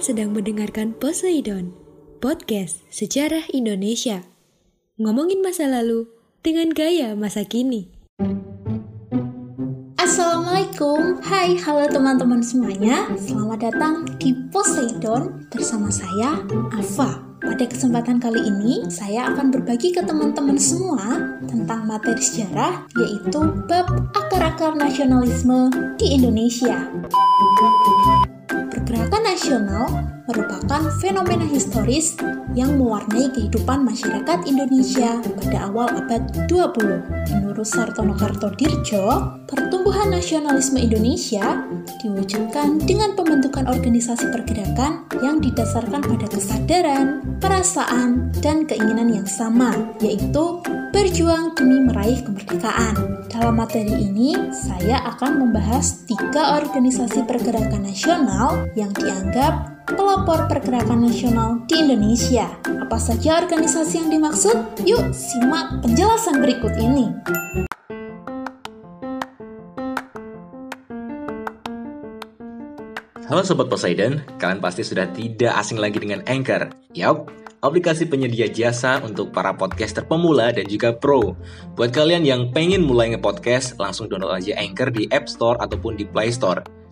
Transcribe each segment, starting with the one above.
Kalian sedang mendengarkan Poseidon, podcast sejarah Indonesia. Ngomongin masa lalu dengan gaya masa kini. Assalamualaikum, hai halo teman-teman semuanya Selamat datang di Poseidon bersama saya, Ava Pada kesempatan kali ini, saya akan berbagi ke teman-teman semua tentang materi sejarah Yaitu bab akar-akar nasionalisme di Indonesia Pergerakan nasional merupakan fenomena historis yang mewarnai kehidupan masyarakat Indonesia pada awal abad 20. Menurut Sartono Kartodirjo, pertumbuhan nasionalisme Indonesia diwujudkan dengan pembentukan organisasi pergerakan yang didasarkan pada kesadaran, perasaan, dan keinginan yang sama, yaitu berjuang demi meraih kemerdekaan. Dalam materi ini, saya akan membahas tiga organisasi pergerakan nasional yang dianggap pelopor pergerakan nasional di Indonesia. Apa saja organisasi yang dimaksud? Yuk, simak penjelasan berikut ini. Halo Sobat Poseidon, kalian pasti sudah tidak asing lagi dengan Anchor. Yap, aplikasi penyedia jasa untuk para podcaster pemula dan juga pro. Buat kalian yang pengen mulai nge-podcast, langsung download aja Anchor di App Store ataupun di Play Store.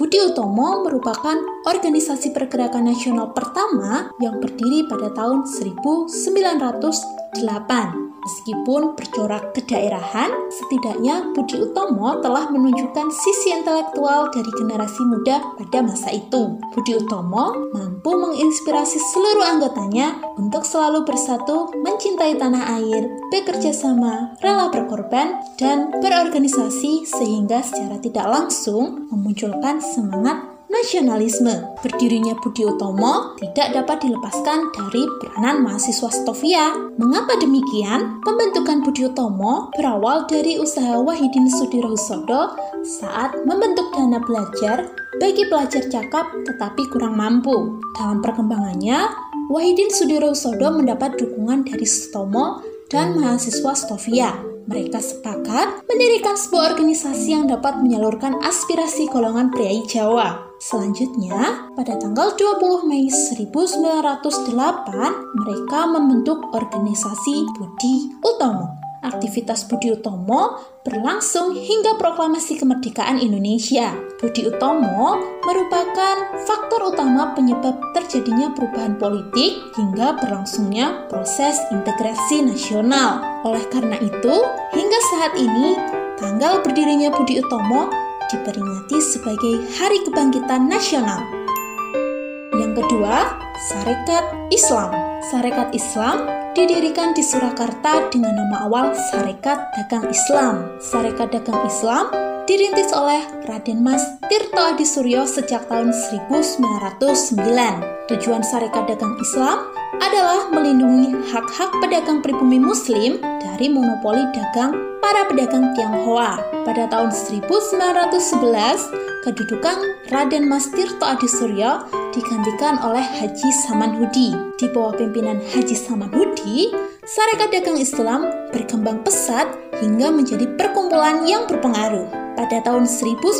Budi Utomo merupakan organisasi pergerakan nasional pertama yang berdiri pada tahun 1908. Meskipun bercorak kedaerahan, setidaknya Budi Utomo telah menunjukkan sisi intelektual dari generasi muda pada masa itu. Budi Utomo mampu menginspirasi seluruh anggotanya untuk selalu bersatu, mencintai tanah air, bekerja sama, rela berkorban, dan berorganisasi sehingga secara tidak langsung memunculkan semangat nasionalisme. Berdirinya Budi Utomo tidak dapat dilepaskan dari peranan mahasiswa Stovia. Mengapa demikian? Pembentukan Budi Utomo berawal dari usaha Wahidin Sudirohusodo saat membentuk dana belajar bagi pelajar cakap tetapi kurang mampu. Dalam perkembangannya, Wahidin Sudirohusodo mendapat dukungan dari Sutomo dan mahasiswa Stovia. Mereka sepakat mendirikan sebuah organisasi yang dapat menyalurkan aspirasi golongan priai Jawa. Selanjutnya, pada tanggal 20 Mei 1908, mereka membentuk organisasi Budi Utomo. Aktivitas Budi Utomo berlangsung hingga proklamasi kemerdekaan Indonesia. Budi Utomo merupakan faktor utama penyebab terjadinya perubahan politik hingga berlangsungnya proses integrasi nasional. Oleh karena itu, hingga saat ini, tanggal berdirinya Budi Utomo diperingati sebagai Hari Kebangkitan Nasional. Yang kedua, Sarekat Islam. Sarekat Islam didirikan di Surakarta dengan nama awal Sarekat Dagang Islam. Sarekat Dagang Islam dirintis oleh Raden Mas Tirto Adi Suryo sejak tahun 1909. Tujuan Sarekat Dagang Islam adalah melindungi hak-hak pedagang pribumi muslim dari monopoli dagang para pedagang Tionghoa. Pada tahun 1911, kedudukan Raden Mas Tirto Adi Suryo digantikan oleh Haji Samanhudi. Di bawah pimpinan Haji Samanhudi, Sarekat Dagang Islam berkembang pesat hingga menjadi perkumpulan yang berpengaruh. Pada tahun 1912,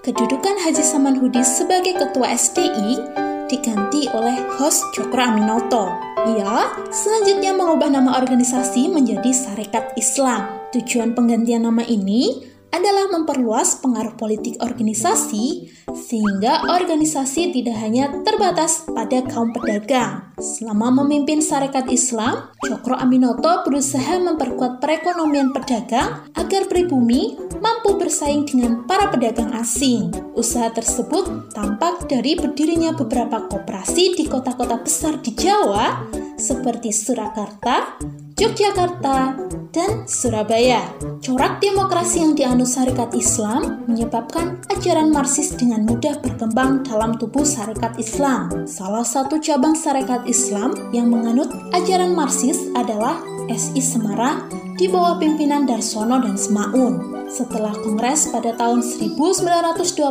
kedudukan Haji Samanhudi sebagai ketua SDI diganti oleh host Cokro Aminoto. Ia selanjutnya mengubah nama organisasi menjadi Sarekat Islam. Tujuan penggantian nama ini adalah memperluas pengaruh politik organisasi sehingga organisasi tidak hanya terbatas pada kaum pedagang. Selama memimpin Sarekat Islam, Cokro Aminoto berusaha memperkuat perekonomian pedagang agar pribumi mampu bersaing dengan para pedagang asing. Usaha tersebut tampak dari berdirinya beberapa koperasi di kota-kota besar di Jawa seperti Surakarta, Yogyakarta, dan Surabaya. Corak demokrasi yang dianut Sarekat Islam menyebabkan ajaran Marxis dengan mudah berkembang dalam tubuh Sarekat Islam. Salah satu cabang Sarekat Islam yang menganut ajaran Marxis adalah SI Semarang di bawah pimpinan Darsono dan Semaun. Setelah kongres pada tahun 1921,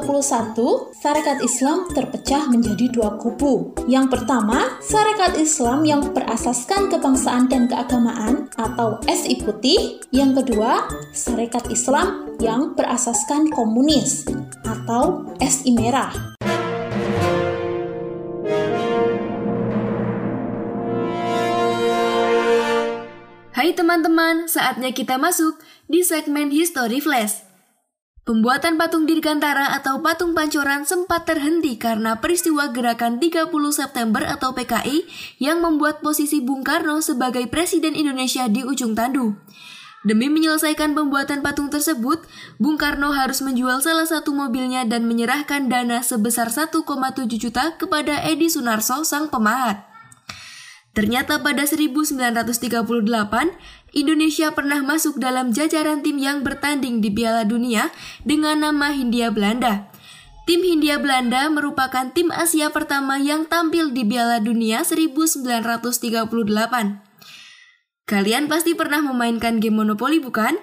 Sarekat Islam terpecah menjadi dua kubu. Yang pertama, Sarekat Islam yang berasaskan kebangsaan dan keagamaan atau SI Putih. Yang kedua, Sarekat Islam yang berasaskan komunis atau SI Merah. Hai teman-teman, saatnya kita masuk di segmen History Flash. Pembuatan patung Dirgantara atau patung pancoran sempat terhenti karena peristiwa gerakan 30 September atau PKI yang membuat posisi Bung Karno sebagai Presiden Indonesia di ujung tandu. Demi menyelesaikan pembuatan patung tersebut, Bung Karno harus menjual salah satu mobilnya dan menyerahkan dana sebesar 1,7 juta kepada Edi Sunarso, sang pemahat. Ternyata pada 1938, Indonesia pernah masuk dalam jajaran tim yang bertanding di Piala Dunia dengan nama Hindia Belanda. Tim Hindia Belanda merupakan tim Asia pertama yang tampil di Piala Dunia 1938. Kalian pasti pernah memainkan game Monopoly bukan?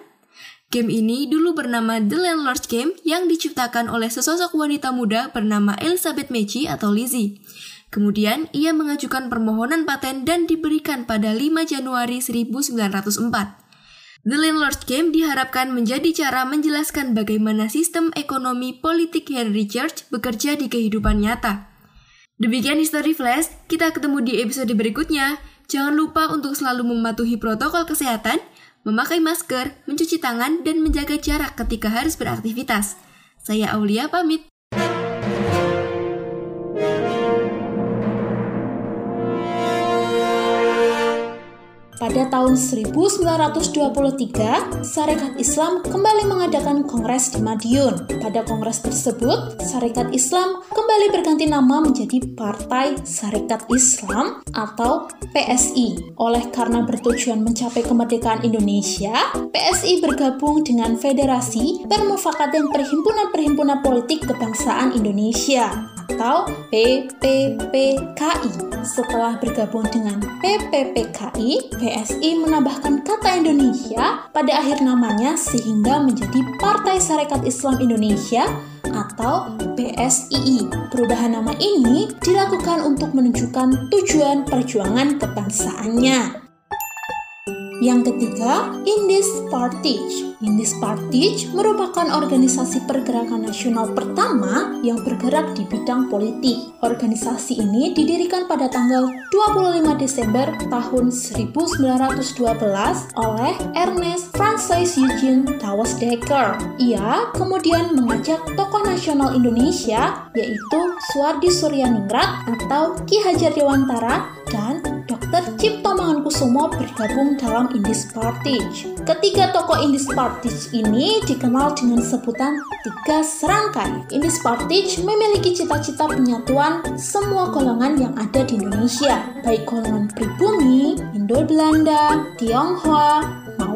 Game ini dulu bernama The Landlord's Game yang diciptakan oleh sesosok wanita muda bernama Elizabeth Meiji atau Lizzie. Kemudian ia mengajukan permohonan paten dan diberikan pada 5 Januari 1904. The Landlord's Game diharapkan menjadi cara menjelaskan bagaimana sistem ekonomi politik Henry Church bekerja di kehidupan nyata. Demikian History Flash, kita ketemu di episode berikutnya. Jangan lupa untuk selalu mematuhi protokol kesehatan, memakai masker, mencuci tangan, dan menjaga jarak ketika harus beraktivitas. Saya Aulia pamit. Pada tahun 1923, Sarekat Islam kembali mengadakan kongres di Madiun. Pada kongres tersebut, Sarekat Islam kembali berganti nama menjadi Partai Sarekat Islam atau PSI. Oleh karena bertujuan mencapai kemerdekaan Indonesia, PSI bergabung dengan Federasi Permufakatan Perhimpunan-Perhimpunan Politik Kebangsaan Indonesia atau PPPKI. Setelah bergabung dengan PPPKI, PSI menambahkan kata Indonesia pada akhir namanya sehingga menjadi Partai Sarekat Islam Indonesia atau PSII. Perubahan nama ini dilakukan untuk menunjukkan tujuan perjuangan kebangsaannya. Yang ketiga, Indis Partage. Indis Partage merupakan organisasi pergerakan nasional pertama yang bergerak di bidang politik. Organisasi ini didirikan pada tanggal 25 Desember tahun 1912 oleh Ernest Francis Eugene Dawes Dekker. Ia kemudian mengajak tokoh nasional Indonesia yaitu Suardi Suryaningrat atau Ki Hajar Dewantara dan Dr. Cipto Mangunkusumo bergabung dalam Indis Partage. Ketiga tokoh Indis Partage ini dikenal dengan sebutan tiga serangkai. Indis Partage memiliki cita-cita penyatuan semua golongan yang ada di Indonesia, baik golongan pribumi, Indo-Belanda, Tionghoa,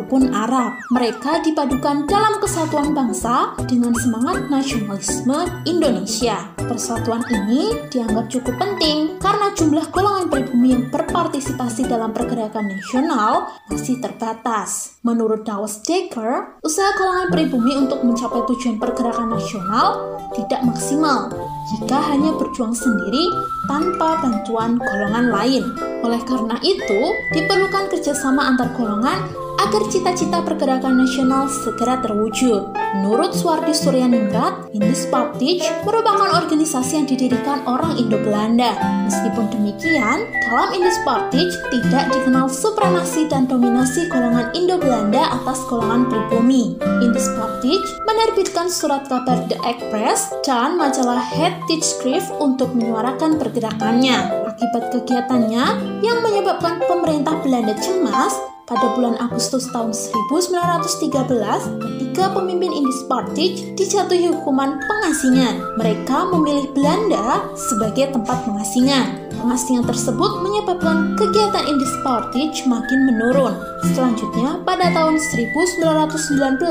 maupun Arab. Mereka dipadukan dalam kesatuan bangsa dengan semangat nasionalisme Indonesia. Persatuan ini dianggap cukup penting karena jumlah golongan pribumi yang berpartisipasi dalam pergerakan nasional masih terbatas. Menurut Dawes Dekker, usaha kalangan pribumi untuk mencapai tujuan pergerakan nasional tidak maksimal jika hanya berjuang sendiri tanpa bantuan golongan lain. Oleh karena itu, diperlukan kerjasama antar golongan agar cita-cita pergerakan nasional segera terwujud. Menurut Suwardi Suryaningrat, Indis Partij merupakan organisasi yang didirikan orang Indo-Belanda. Meskipun demikian, dalam Indis Partij tidak dikenal supremasi dan dominasi golongan Indo-Belanda atas golongan pribumi. Indis Partij menerbitkan surat kabar The Express dan majalah Head Schrift untuk menyuarakan pergerakannya. Akibat kegiatannya yang menyebabkan pemerintah Belanda cemas, pada bulan Agustus tahun 1913, ketiga pemimpin Indis Partij dijatuhi hukuman pengasingan. Mereka memilih Belanda sebagai tempat pengasingan. Pengasingan tersebut menyebabkan kegiatan Indis Partij makin menurun. Selanjutnya, pada tahun 1919,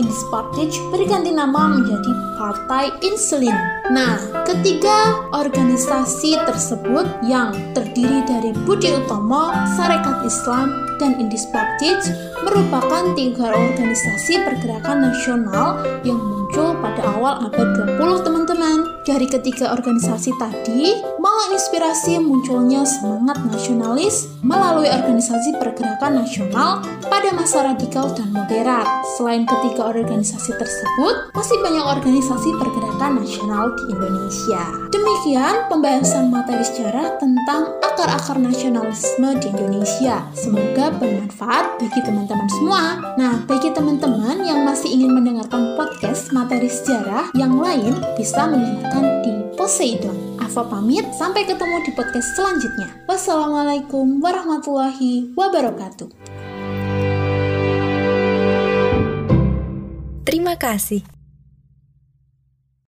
Indis Partij berganti nama menjadi Partai Insulin. Nah, ketiga organisasi tersebut yang terdiri dari Budi Utomo, Sarekat Islam, dan Indis Partij merupakan tiga organisasi pergerakan nasional yang muncul pada awal abad 20 teman-teman. Dari ketiga organisasi tadi, menginspirasi munculnya semangat nasionalis melalui organisasi pergerakan nasional pada masa radikal dan moderat. Selain ketiga organisasi tersebut, masih banyak organisasi pergerakan nasional di Indonesia. Demikian pembahasan materi sejarah tentang akar-akar nasionalisme di Indonesia. Semoga bermanfaat bagi teman-teman semua. Nah, bagi teman-teman yang masih ingin mendengarkan podcast materi sejarah yang lain, bisa mendengarkan di Poseidon. Ava pamit, sampai ketemu di podcast selanjutnya. Wassalamualaikum warahmatullahi wabarakatuh. Terima kasih.